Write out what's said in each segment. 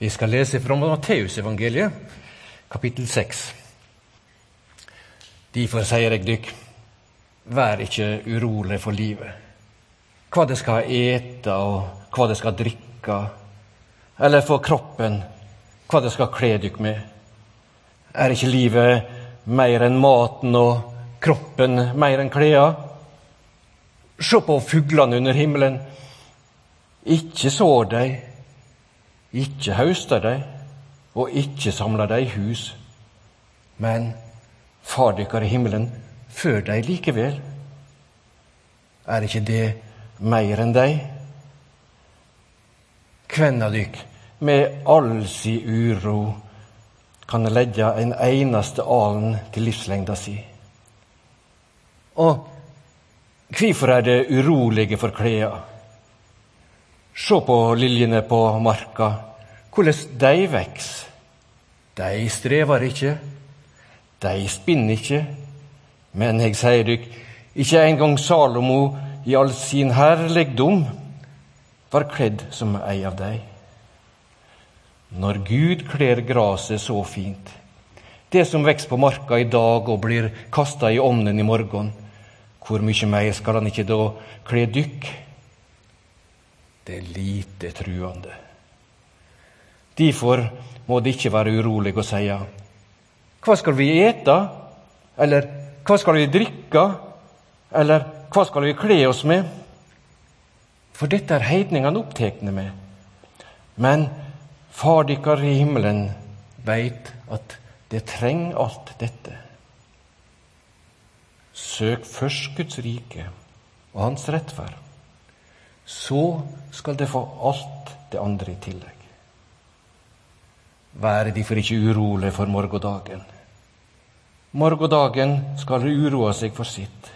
Vi skal lese fra Matteusevangeliet, kapittel 6. Derfor sier jeg dykk, vær ikke urolig for livet. Hva det skal ete og hva det skal drikke, eller for kroppen, hva det skal kle dykk med. Er ikke livet mer enn maten og kroppen mer enn klærne? Se på fuglene under himmelen. Ikke sår de, ikke høster de, og ikke samla de i hus. Men Far dykkar i himmelen før de likevel. Er ikke det meir enn de? Kven av dykk med all si uro kan legge en eneste alen til livslengda si? Og hvorfor er det urolige for kleda? Se på liljene på marka, hvordan de veks. De strever ikke, de spinner ikke. Men jeg sier dykk, ikke engang Salomo i all sin herligdom var kledd som ei av dei. Når Gud kler gresset så fint, det som vokser på marka i dag og blir kasta i ovnen i morgen, hvor mye mer skal han ikke da kle dykk? Det er lite truende. Derfor må det ikke være urolig å si hva skal vi ete? Eller hva skal vi drikke? Eller hva skal vi kle oss med? For dette er heidningene opptekne med. Men Far dykkar i himmelen veit at det trenger alt dette. Søk først Guds rike og Hans rettferd. Så skal det få alt det andre i tillegg. Vær derfor ikke urolig for morgendagen. Morgendagen skal uroe seg for sitt.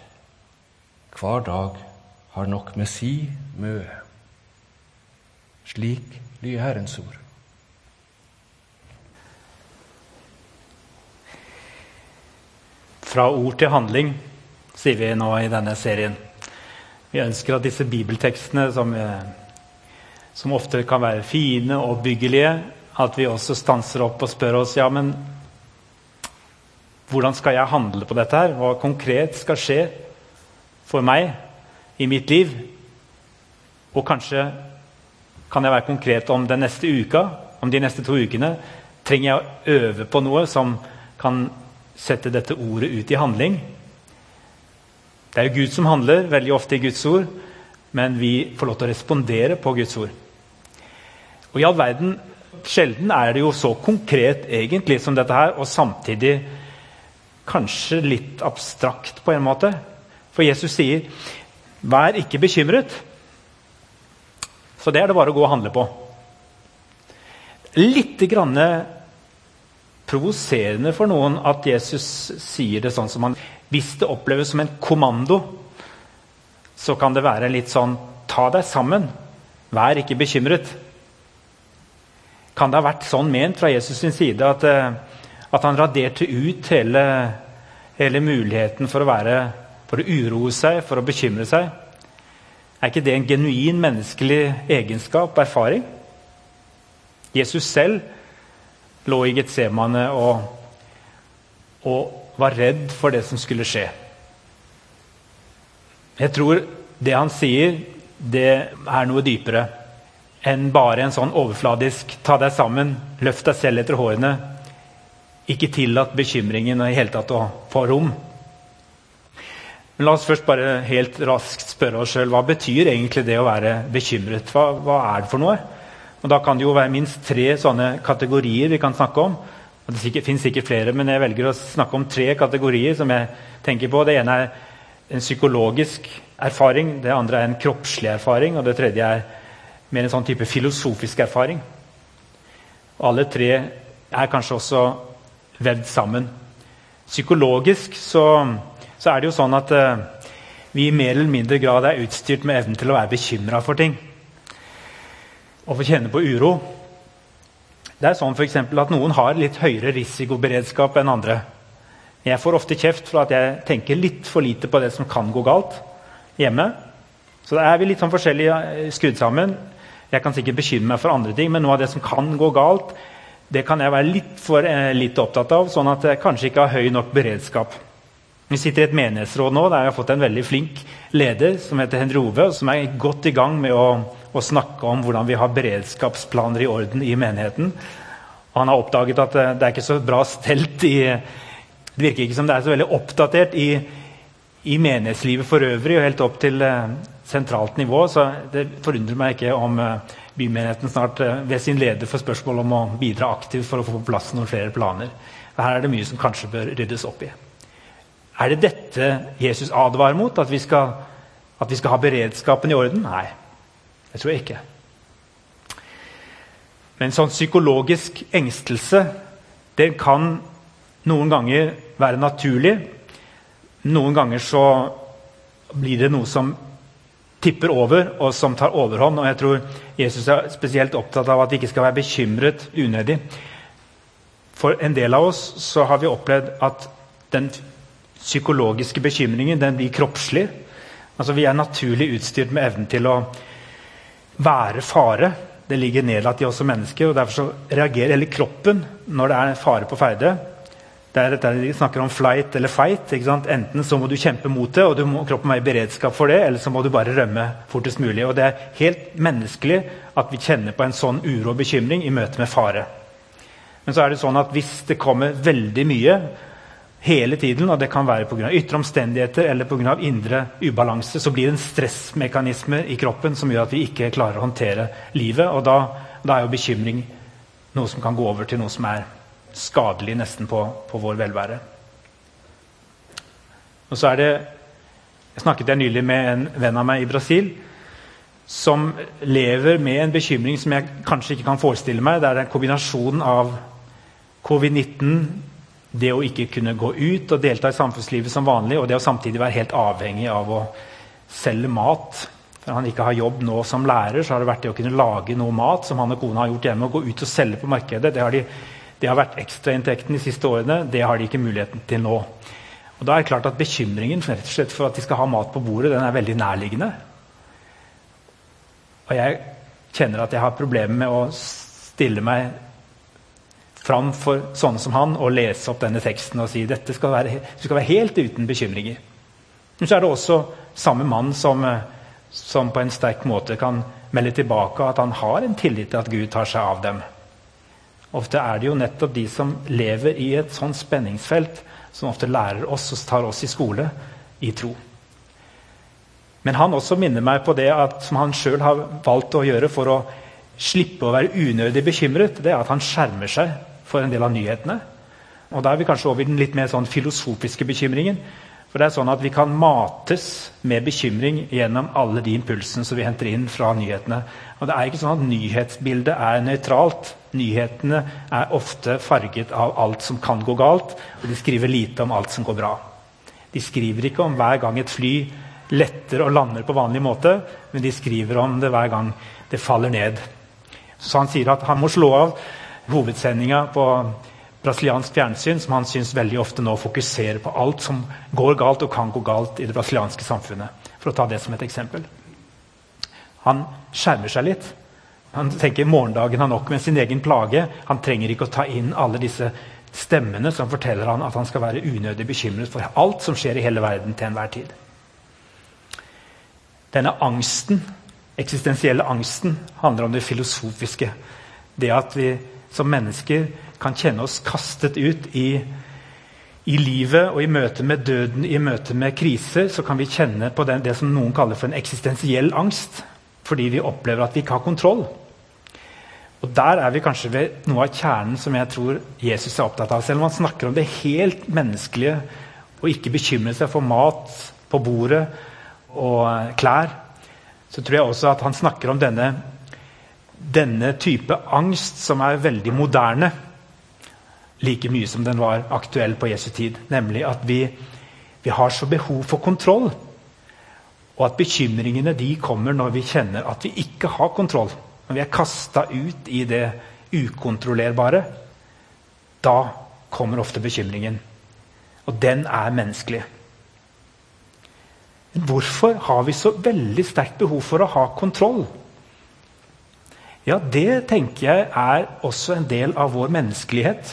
Hver dag har nok med si møe. Slik lyder Herrens ord. Fra ord til handling, sier vi nå i denne serien. Vi ønsker at disse bibeltekstene, som, som ofte kan være fine og byggelige, at vi også stanser opp og spør oss ja, men hvordan skal jeg handle på dette her? Hva konkret skal skje for meg i mitt liv? Og kanskje kan jeg være konkret om den neste uka, om de neste to ukene. Trenger jeg å øve på noe som kan sette dette ordet ut i handling? Det er jo Gud som handler, veldig ofte i Guds ord, men vi får lov til å respondere på Guds ord. Og i all verden Sjelden er det jo så konkret egentlig som dette her, og samtidig kanskje litt abstrakt på en måte. For Jesus sier 'vær ikke bekymret'. Så det er det bare å gå og handle på. Litt grann provoserende for noen at Jesus sier det sånn som han Hvis det oppleves som en kommando, så kan det være litt sånn Ta deg sammen. Vær ikke bekymret. Kan det ha vært sånn ment fra Jesus sin side at, eh, at han raderte ut hele, hele, muligheten for å, være, for å uroe seg, for å bekymre seg? Er ikke det en genuin menneskelig egenskap, og erfaring? Jesus selv lå i Getsemane og, og var redd for det som skulle skje. Jeg tror det han sier, det er noe dypere enn bare en sånn overfladisk 'ta deg sammen, løft deg selv etter hårene'. Ikke tillat bekymringen i hele tatt å få rom. Men La oss først bare helt raskt spørre oss sjøl hva betyr egentlig det å være bekymret. Hva, hva, er det for noe? Og Da kan det jo være minst tre sånne kategorier vi kan snakke om. Og Det sikkert, finnes sikkert flere, men jeg velger å snakke om tre kategorier. som jeg tenker på. Det ene er en psykologisk erfaring, det andre er en kroppslig erfaring, og det tredje er mer en sånn type filosofisk erfaring. Og alle tre er kanskje også vevd sammen. Psykologisk så, så er det jo sånn at uh, vi i mer eller mindre grad er utstyrt med evnen til å være bekymra for ting. Og få kjenne på uro. Det er sånn for at Noen har litt høyere risikoberedskap enn andre. Jeg får ofte kjeft for at jeg tenker litt for lite på det som kan gå galt hjemme. Så da er vi litt sånn forskjellig skrudd sammen. Jeg kan sikkert bekymre meg for andre ting, men noe av det som kan gå galt, det kan jeg være litt for eh, litt opptatt av, sånn at jeg kanskje ikke har høy nok beredskap. Vi sitter i et menighetsråd nå der jeg har fått en veldig flink leder som heter Henry Ove, som er godt i gang med å, å snakke om hvordan vi har beredskapsplaner i orden i menigheten. Og han har oppdaget at det, det er ikke så bra stelt i Det virker ikke som det er så veldig oppdatert i, i menighetslivet for øvrig og helt opp til uh, sentralt nivå. Så det forundrer meg ikke om uh, bymenigheten snart eh, ved sin leder får spørsmål om å bidra aktivt for å få på plass noen flere planer. Her er det mye som kanskje bør ryddes opp i. Er det dette Jesus advarer mot? At vi skal, at vi skal ha beredskapen i orden? Nei, det tror jeg ikke. Men sånn psykologisk engstelse den kan noen ganger være naturlig. Noen ganger så blir det noe som tipper over, og som tar overhånd. Og jeg tror Jesus er spesielt opptatt av at vi ikke skal være bekymret unødig. For en del av oss så har vi opplevd at den psykologiske bekymringen den blir kroppslig. Altså, vi er naturlig utstyrt med evnen til å være fare. Det ligger nedlatt i oss som mennesker. og Derfor reagerer hele kroppen når det er fare på ferde. Det er dette De snakker om flight eller fight. Enten så må du kjempe mot det, og må, kroppen være i beredskap for det, eller så må du bare rømme fortest mulig. Og Det er helt menneskelig at vi kjenner på en sånn uro og bekymring i møte med fare. Men så er det sånn at hvis det kommer veldig mye hele tiden, og det kan være pga. ytre omstendigheter eller på grunn av indre ubalanse, så blir det en stressmekanisme i kroppen som gjør at vi ikke klarer å håndtere livet. Og da, da er jo bekymring noe som kan gå over til noe som er skadelig nesten på, på vår velvære. Og så er det Jeg snakket jeg nylig med en venn av meg i Brasil som lever med en bekymring som jeg kanskje ikke kan forestille meg. Det er en kombinasjon av covid-19 det å ikke kunne gå ut og delta i samfunnslivet som vanlig, og det å samtidig være helt avhengig av å selge mat. For han ikke har jobb nå som lærer, så har det vært det å kunne lage noe mat som han og kona har gjort hjemme, og gå ut og selge på markedet. Det har, de, det har vært ekstrainntekten de siste årene. Det har de ikke muligheten til nå. Og da er det klart at Bekymringen for, for at de skal ha mat på bordet, den er veldig nærliggende. Og jeg kjenner at jeg har problemer med å stille meg fram for sånne som han og lese opp denne teksten og si dette skal være, skal være helt uten bekymringer. Men så er det også samme mann som, som på en sterk måte kan melde tilbake at han har en tillit til at Gud tar seg av dem. Ofte er det jo nettopp de som lever i et sånt spenningsfelt, som ofte lærer oss og tar oss i skole i tro. Men han også minner meg på det at, som han sjøl har valgt å gjøre for å slippe å være unødig bekymret, det er at han skjermer seg for en del av nyhetene. Og Da er vi kanskje over i den litt mer sånn filosofiske bekymringen. For det er sånn at Vi kan mates med bekymring gjennom alle de impulsene som vi henter inn fra nyhetene. Og det er ikke sånn at Nyhetsbildet er nøytralt. Nyhetene er ofte farget av alt som kan gå galt, og de skriver lite om alt som går bra. De skriver ikke om hver gang et fly letter og lander på vanlig måte, men de skriver om det hver gang det faller ned. Så han sier at han må slå av hovedsendinga på brasiliansk fjernsyn, som han syns veldig ofte nå fokuserer på alt som går galt og kan gå galt i det brasilianske samfunnet. For å ta det som et eksempel. Han skjermer seg litt. Han tenker morgendagen har nok med sin egen plage. Han trenger ikke å ta inn alle disse stemmene som forteller han at han skal være unødig bekymret for alt som skjer i hele verden til enhver tid. Denne angsten, eksistensielle angsten handler om det filosofiske. Det at vi som mennesker kan kjenne oss kastet ut i, i livet og i møte med døden, i møte med kriser, så kan vi kjenne på den, det som noen kaller for en eksistensiell angst. Fordi vi opplever at vi ikke har kontroll. Og Der er vi kanskje ved noe av kjernen som jeg tror Jesus er opptatt av. Selv om han snakker om det helt menneskelige å ikke bekymre seg for mat på bordet og klær, så tror jeg også at han snakker om denne denne type angst, som er veldig moderne, like mye som den var aktuell på Jesu tid. Nemlig at vi, vi har så behov for kontroll. Og at bekymringene de kommer når vi kjenner at vi ikke har kontroll. Når vi er kasta ut i det ukontrollerbare. Da kommer ofte bekymringen. Og den er menneskelig. Men hvorfor har vi så veldig sterkt behov for å ha kontroll? Ja, det tenker jeg er også en del av vår menneskelighet.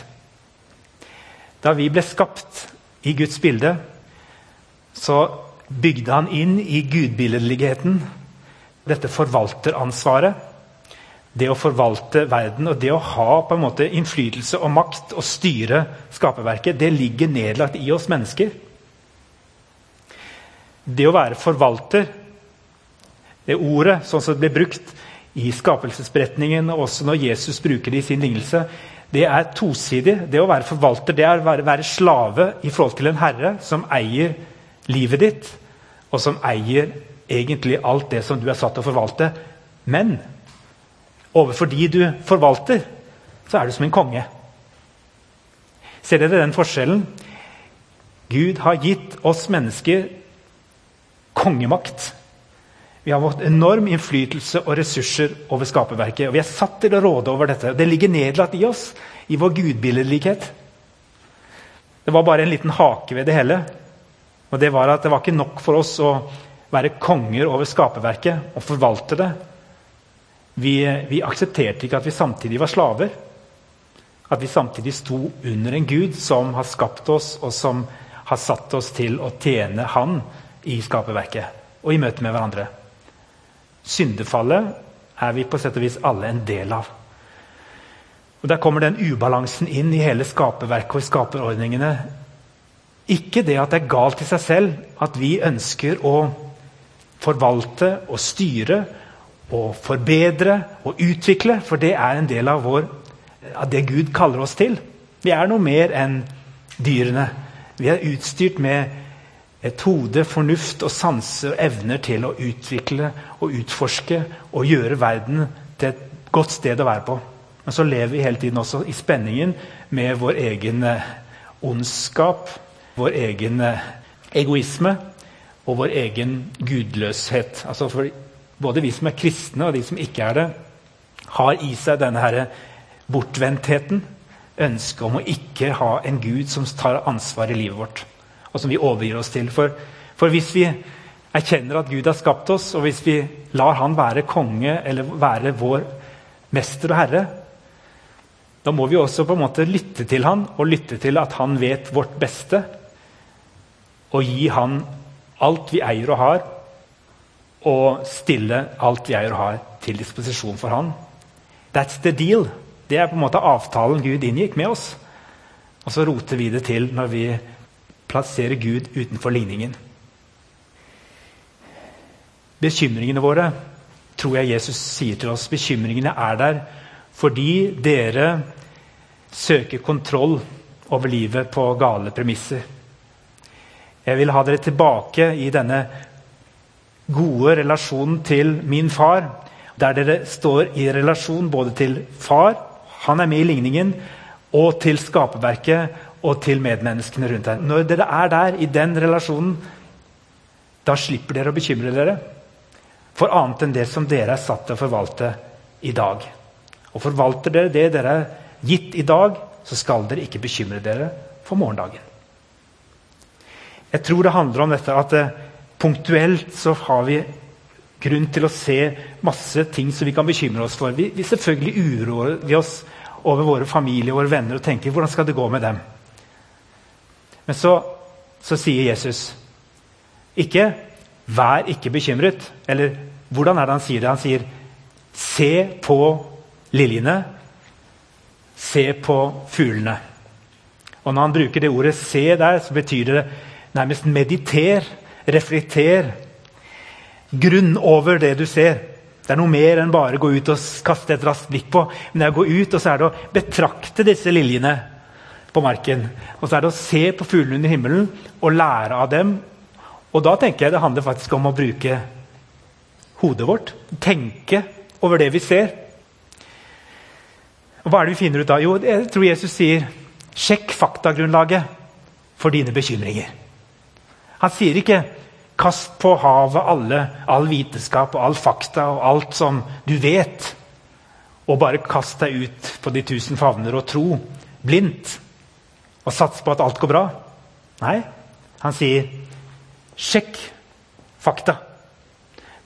Da vi ble skapt i Guds bilde, så bygde han inn i gudbilledligheten dette forvalteransvaret. Det å forvalte verden og det å ha på en måte innflytelse og makt og styre skaperverket, det ligger nedlagt i oss mennesker. Det å være forvalter, det ordet sånn som det blir brukt i skapelsesberetningen, og også når Jesus bruker det i sin lignelse, det er tosidig. Det å være forvalter det er å være, slave i forhold til en herre som eier livet ditt, og som eier egentlig alt det som du er satt til å forvalte. Men overfor de du forvalter, så er du som en konge. Ser dere den forskjellen? Gud har gitt oss mennesker kongemakt. Vi har fått enorm innflytelse og ressurser over skaperverket. og Vi er satt til å råde over dette. Det ligger nedlatt i oss, i vår gudbilledlikhet. Det var bare en liten hake ved det hele. Og Det var at det var ikke nok for oss å være konger over skaperverket og forvalte det. Vi, vi aksepterte ikke at vi samtidig var slaver. At vi samtidig sto under en gud som har skapt oss, og som har satt oss til å tjene Han i skaperverket og i møte med hverandre. Syndefallet er vi på sett og vis alle en del av. Og Der kommer den ubalansen inn i hele skaperverket og i skaperordningene. Ikke det at det er galt i seg selv at vi ønsker å forvalte og styre og forbedre og utvikle, for det er en del av, vår, av det Gud kaller oss til. Vi er noe mer enn dyrene. Vi er utstyrt med et hode, fornuft og sanse og evner til å utvikle og utforske og gjøre verden til et godt sted å være på. Men så lever vi hele tiden også i spenningen med vår egen eh, ondskap, vår egen eh, egoisme og vår egen gudløshet. Altså for både vi som er kristne, og de som ikke er det, har i seg denne her bortvendtheten. Ønsket om å ikke ha en gud som tar ansvar i livet vårt og som vi overgir oss til. For, for, hvis vi erkjenner at Gud har skapt oss, og hvis vi lar Han være konge eller være vår mester og herre, da må vi også på en måte lytte til han og lytte til at han vet vårt beste. Og gi han alt vi eier og har, og stille alt vi eier og har, til disposisjon for han. That's the deal. Det er på en måte avtalen Gud inngikk med oss. Og så roter vi det til når vi plasserer Gud utenfor ligningen. Bekymringene våre tror jeg Jesus sier til oss. Bekymringene er der fordi dere søker kontroll over livet på gale premisser. Jeg vil ha dere tilbake i denne gode relasjonen til min far, der dere står i relasjon både til far, han er med i ligningen, og til skaperverket og til medmenneskene rundt deg. Når dere er der, i den relasjonen, da slipper dere å bekymre dere for annet enn det som dere er satt til å forvalte i dag. Og forvalter dere det dere er gitt i dag, så skal dere ikke bekymre dere for morgendagen. Jeg tror det handler om dette at eh, punktuelt så har vi grunn til å se masse ting som vi kan bekymre oss for. Vi, vi selvfølgelig uroer vi oss over våre familier og våre venner og tenker hvordan skal det gå med dem. Men så, så sier Jesus ikke 'vær ikke bekymret'. Eller hvordan er det han sier det? Han sier 'se på liljene', 'se på fuglene'. Og Når han bruker det ordet 'se' der, så betyr det nærmest mediter, reflekter. Grunn over det du ser. Det er noe mer enn bare å gå ut og kaste et raskt blikk på. Men det er å gå ut og så er det å betrakte disse liljene på marken. Og så er det å se på fuglene under himmelen og lære av dem. Og da tenker jeg det handler faktisk om å bruke hodet vårt. Tenke over det vi ser. Og Hva er det vi finner ut da? Jo, jeg tror Jesus sier sjekk faktagrunnlaget for dine bekymringer. Han sier ikke 'kast på havet alle, all vitenskap og all fakta og alt som du vet', og bare kast deg ut på de tusen favner og tro blindt og satse på at alt går bra. Nei, han sier sjekk fakta.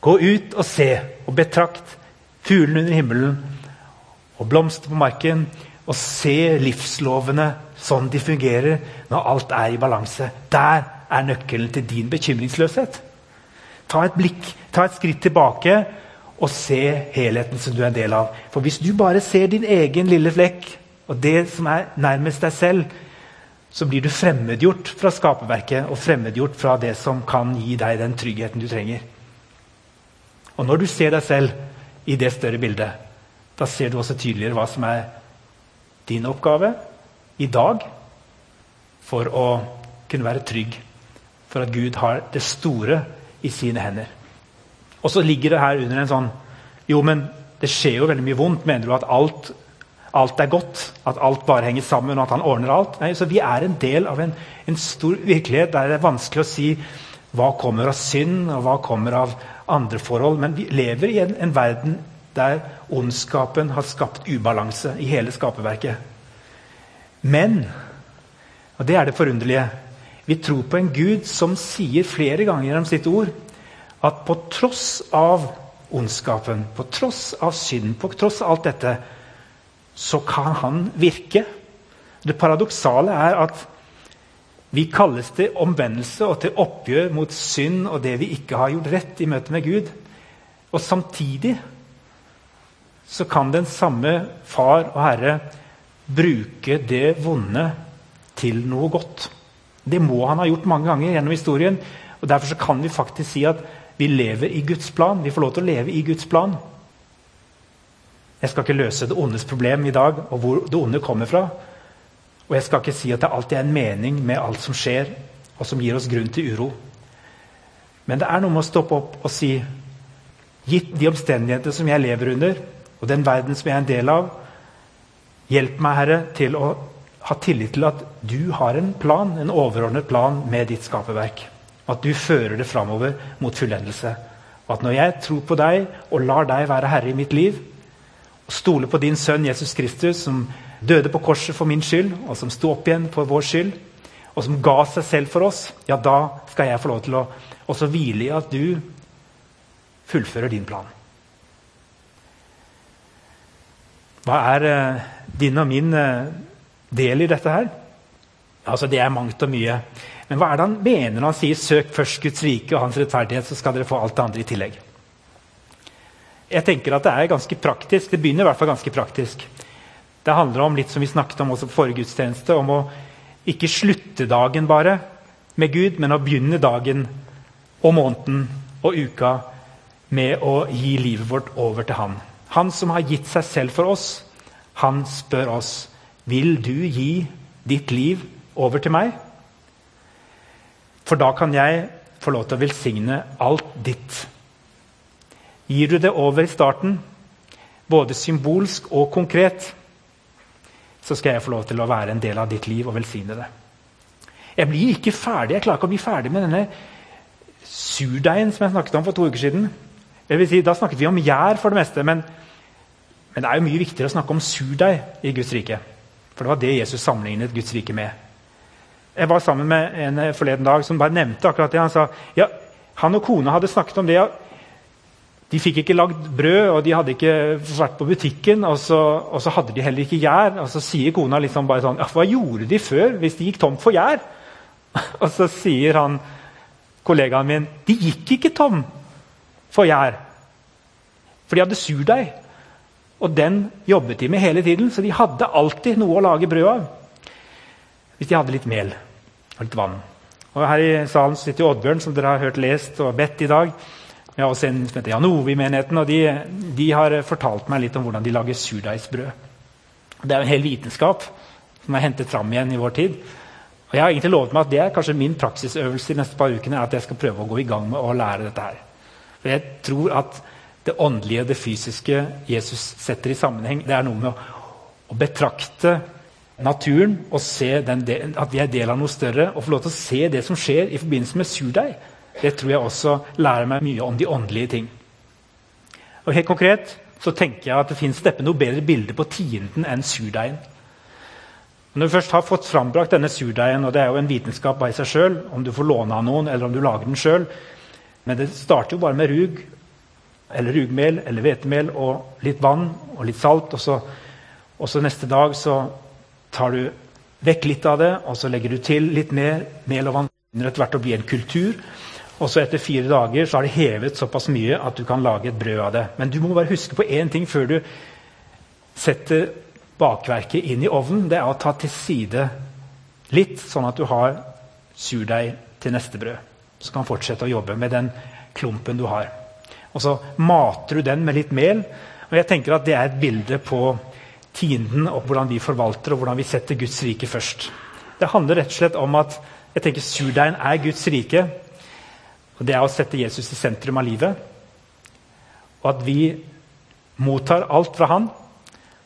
Gå ut og se og betrakt fuglene under himmelen og blomster på marken. Og se livslovene sånn de fungerer når alt er i balanse. Der er nøkkelen til din bekymringsløshet. Ta et blikk, ta et skritt tilbake og se helheten som du er en del av. For hvis du bare ser din egen lille flekk og det som er nærmest deg selv, så blir du fremmedgjort fra skaperverket og fremmedgjort fra det som kan gi deg den tryggheten du trenger. Og når du ser deg selv i det større bildet, da ser du også tydeligere hva som er din oppgave i dag for å kunne være trygg for at Gud har det store i sine hender. Og så ligger det her under en sånn Jo, men det skjer jo veldig mye vondt. Mener du at alt, alt er godt? At alt bare henger sammen, og at han ordner alt? Nei, så Vi er en del av en, en stor virkelighet der det er vanskelig å si hva kommer av synd, og hva kommer av andre forhold. Men vi lever i en, en verden der ondskapen har skapt ubalanse i hele skaperverket. Men, og det er det forunderlige, vi tror på en Gud som sier flere ganger gjennom sitt ord at på tross av ondskapen, på tross av synd, på tross av alt dette, så kan han virke. Det paradoksale er at vi kalles til omvendelse og til oppgjør mot synd og det vi ikke har gjort rett i møte med Gud. Og samtidig så kan den samme Far og Herre bruke det vonde til noe godt. Det må han ha gjort mange ganger gjennom historien. og Derfor kan vi faktisk si at vi lever i Guds plan. Vi får lov til å leve i Guds plan. Jeg skal ikke løse det ondes problem i dag, og hvor det onde kommer fra. Og jeg skal ikke si at det alltid er en mening med alt som skjer, og som gir oss grunn til uro. Men det er noe med å stoppe opp og si Gitt de omstendigheter som jeg lever under, og den verden som jeg er en del av, hjelp meg, Herre, til å ha tillit til at du har en plan, en overordnet plan med ditt skaperverk. At du fører det framover mot fullendelse. Og at når jeg tror på deg og lar deg være herre i mitt liv, og stoler på din sønn Jesus Kristus, som døde på korset for min skyld, og som sto opp igjen for vår skyld, og som ga seg selv for oss, ja, da skal jeg få lov til å også hvile i at du fullfører din plan. Hva er eh, din og min eh, del i dette her? Altså, Det er mangt og mye. Men hva er det han mener når han sier 'søk først Guds rike og hans rettferdighet', så skal dere få alt det andre i tillegg? Jeg tenker at Det er ganske praktisk. Det begynner i hvert fall ganske praktisk. Det handler om litt som vi snakket om også på forrige gudstjeneste, om å ikke slutte dagen bare med Gud, men å begynne dagen og måneden og uka med å gi livet vårt over til Han. Han som har gitt seg selv for oss, han spør oss vil du gi ditt liv over til meg. For da kan jeg få lov til å velsigne alt ditt. Gir du det over i starten, både symbolsk og konkret, så skal jeg få lov til å være en del av ditt liv og velsigne det. Jeg blir ikke ferdig, jeg klarer ikke å bli ferdig med denne surdeigen som jeg snakket om for to uker siden. Jeg vil si, da snakket vi om gjær for det meste, men, men det er jo mye viktigere å snakke om surdeig i Guds rike. For det var det Jesus sammenlignet Guds rike med. Jeg var sammen med en forleden dag som bare nevnte akkurat det. Han sa ja, han og kona hadde snakket om det. Ja. De fikk ikke lagd brød, og de hadde ikke vært på butikken. Og så, og så hadde de heller ikke gjær. Og så sier kona liksom bare sånn Hva gjorde de før, hvis de gikk tomt for gjær? og så sier han kollegaen min de gikk ikke tom for gjær. For de hadde surdeig. Og den jobbet de med hele tiden, så de hadde alltid noe å lage brød av. Hvis de hadde litt mel og litt vann. Og Her i salen sitter Oddbjørn, som dere har hørt lest og bedt i dag. Vi har også en som heter Jan i menigheten, og de, de, har fortalt meg litt om hvordan de lager surdeigsbrød. Det er en hel vitenskap som er hentet fram igjen i vår tid. Og jeg har egentlig lovet meg at det er kanskje min praksisøvelse de neste par ukene, at jeg skal prøve å gå i gang med å lære dette her. For jeg tror at det åndelige og det fysiske Jesus setter i sammenheng. Det er noe med å, å betrakte naturen og se del, at vi er del av noe større. Og få lov til å se det som skjer i forbindelse med surdeig. Det tror jeg også lærer meg mye om de åndelige ting. Og helt konkret så tenker jeg at det fins neppe noe bedre bilde på tienden enn surdeigen. Når du først har fått frambrakt denne surdeigen, og det er jo en vitenskap i seg sjøl, om du får låne av noen eller om du lager den sjøl, men det starter jo bare med rug eller rugmel eller hvetemel og litt vann og litt salt. Og så, og så neste dag så tar du vekk litt av det, og så legger du til litt mer mel og vann. Det begynner etter hvert å bli en kultur. Og så etter fire dager så har det hevet såpass mye at du kan lage et brød av det. Men du må bare huske på én ting før du setter bakverket inn i ovnen. Det er å ta til side litt, sånn at du har surdeig til neste brød. Så kan du fortsette å jobbe med den klumpen du har. Og så mater du den med litt mel. Og jeg tenker at Det er et bilde på tienden og hvordan vi forvalter og hvordan vi setter Guds rike først. Det handler rett og slett om at jeg tenker surdeigen er Guds rike. Og Det er å sette Jesus i sentrum av livet. Og at vi mottar alt fra han,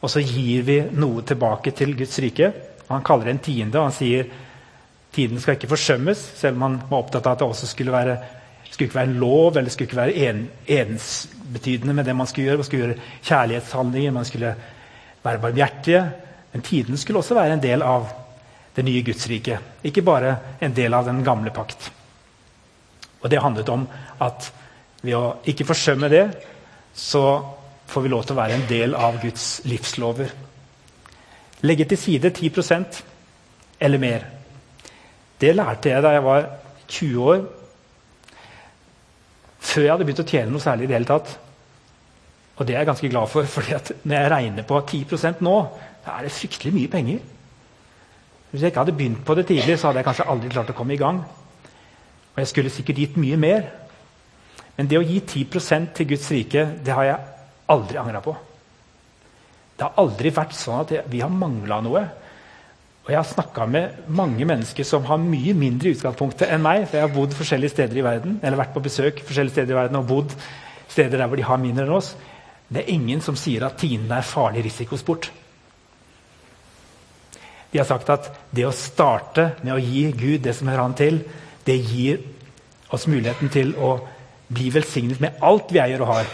og så gir vi noe tilbake til Guds rike. Han kaller det en tiende, og han sier tiden skal ikke forsømmes, selv om han var opptatt av at det også skulle være skulle ikke være en lov eller skulle ikke være en, ensbetydende med det man skulle gjøre. Man skulle gjøre kjærlighetshandlinger, man skulle være barmhjertige. Men tiden skulle også være en del av det nye Gudsriket. Ikke bare en del av den gamle pakt. Og Det handlet om at ved å ikke forsømme det, så får vi lov til å være en del av Guds livslover. Legge til side 10% eller mer. Det lærte jeg da jeg var 20 år. Før jeg hadde begynt å tjene noe særlig i det hele tatt. Og det er jeg ganske glad for, for når jeg regner på 10% nå, da er det fryktelig mye penger. Hvis jeg ikke hadde begynt på det tidlig, så hadde jeg kanskje aldri klart å komme i gang. Og jeg skulle sikkert gitt mye mer. Men det å gi 10% til Guds rike, det har jeg aldri angra på. Det har aldri vært sånn at vi har mangla noe. Og Jeg har snakka med mange mennesker som har mye mindre utgangspunkt enn meg. for Jeg har bodd forskjellige steder i verden, eller vært på besøk forskjellige steder i verden og bodd steder der hvor de har mindre enn oss. Det er ingen som sier at tiende er farlig risikosport. De har sagt at det å starte med å gi Gud det som hører han til, det gir oss muligheten til å bli velsignet med alt vi eier og har.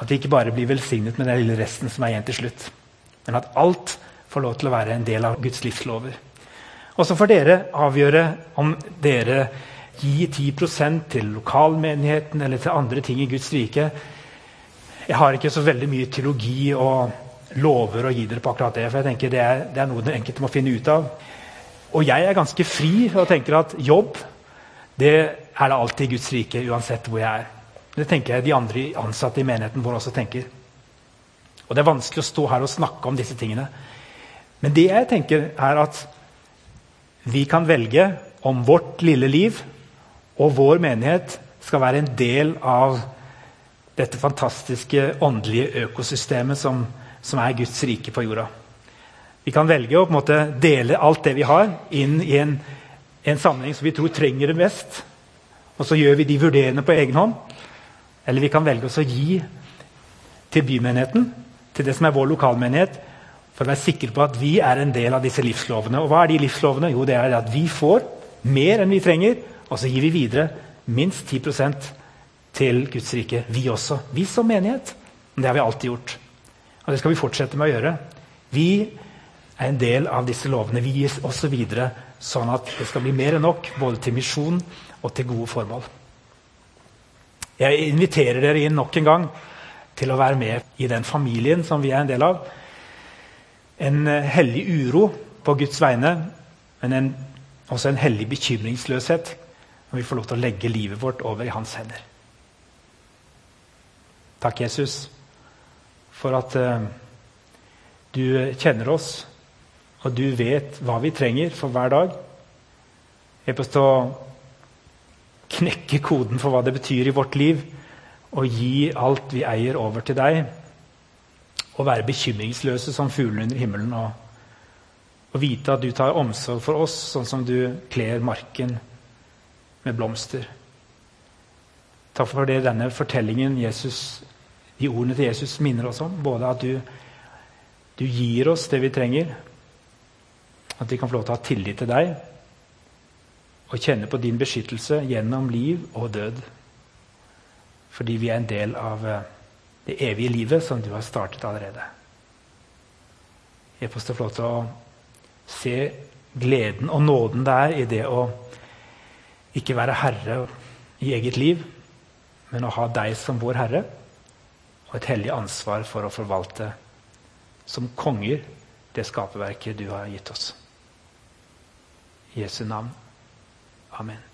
At vi ikke bare blir velsignet med den lille resten som er igjen til slutt. Men at alt får lov til å være en del av Guds livslover. Og så får dere avgjøre om dere gir 10 til lokalmenigheten eller til andre ting i Guds rike. Jeg har ikke så veldig mye teologi og lover å gi dere på akkurat det. for jeg tenker Det er, det er noe den enkelte må finne ut av. Og jeg er ganske fri og tenker at jobb det er det alltid i Guds rike, uansett hvor jeg er. Det tenker jeg de andre ansatte i menigheten vår også tenker. Og Det er vanskelig å stå her og snakke om disse tingene. Men det jeg tenker, er at vi kan velge om vårt lille liv og vår menighet skal være en del av dette fantastiske åndelige økosystemet som, som er Guds rike på jorda. Vi kan velge å måte dele alt det vi har, inn i en, en sammenheng som vi tror trenger det mest. Og så gjør vi de vurderende på egen hånd. Eller vi kan velge oss å gi til bymenigheten, til det som er vår lokalmenighet, for å være sikre på at vi er en del av disse livslovene. Og hva er de livslovene? Jo, det er at vi får mer enn vi trenger, og så gir vi videre minst 10% til Guds rike. Vi også. Vi som menighet. Men det har vi alltid gjort. Og det skal vi fortsette med å gjøre. Vi er en del av disse lovene. Vi gir også videre, sånn at det skal bli mer enn nok både til misjon og til gode formål. Jeg inviterer dere inn nok en gang til å være med i den familien som vi er en del av. En hellig uro på Guds vegne, men en, også en hellig bekymringsløshet når vi får lov til å legge livet vårt over i hans hender. Takk, Jesus, for at uh, du kjenner oss, og du vet hva vi trenger for hver dag. Hjelp oss til å knekke koden for hva det betyr i vårt liv, og gi alt vi eier, over til deg. Og være bekymringsløse som fuglene under himmelen. Og, og, vite at du tar omsorg for oss, sånn som du kler marken med blomster. Takk for det denne fortellingen, Jesus, de ordene til Jesus minner oss om. Både at du, du gir oss det vi trenger, at vi kan få lov til å ha tillit til deg og kjenne på din beskyttelse gjennom liv og død. Fordi vi er en del av eh, det evige livet som du har startet allerede. Til å få lov til å se gleden og nåden det er i det å ikke være herre i eget liv, men å ha deg som vår herre, og et hellig ansvar for å forvalte som konger det skaperverket du har gitt oss. Jesu navn. Amen.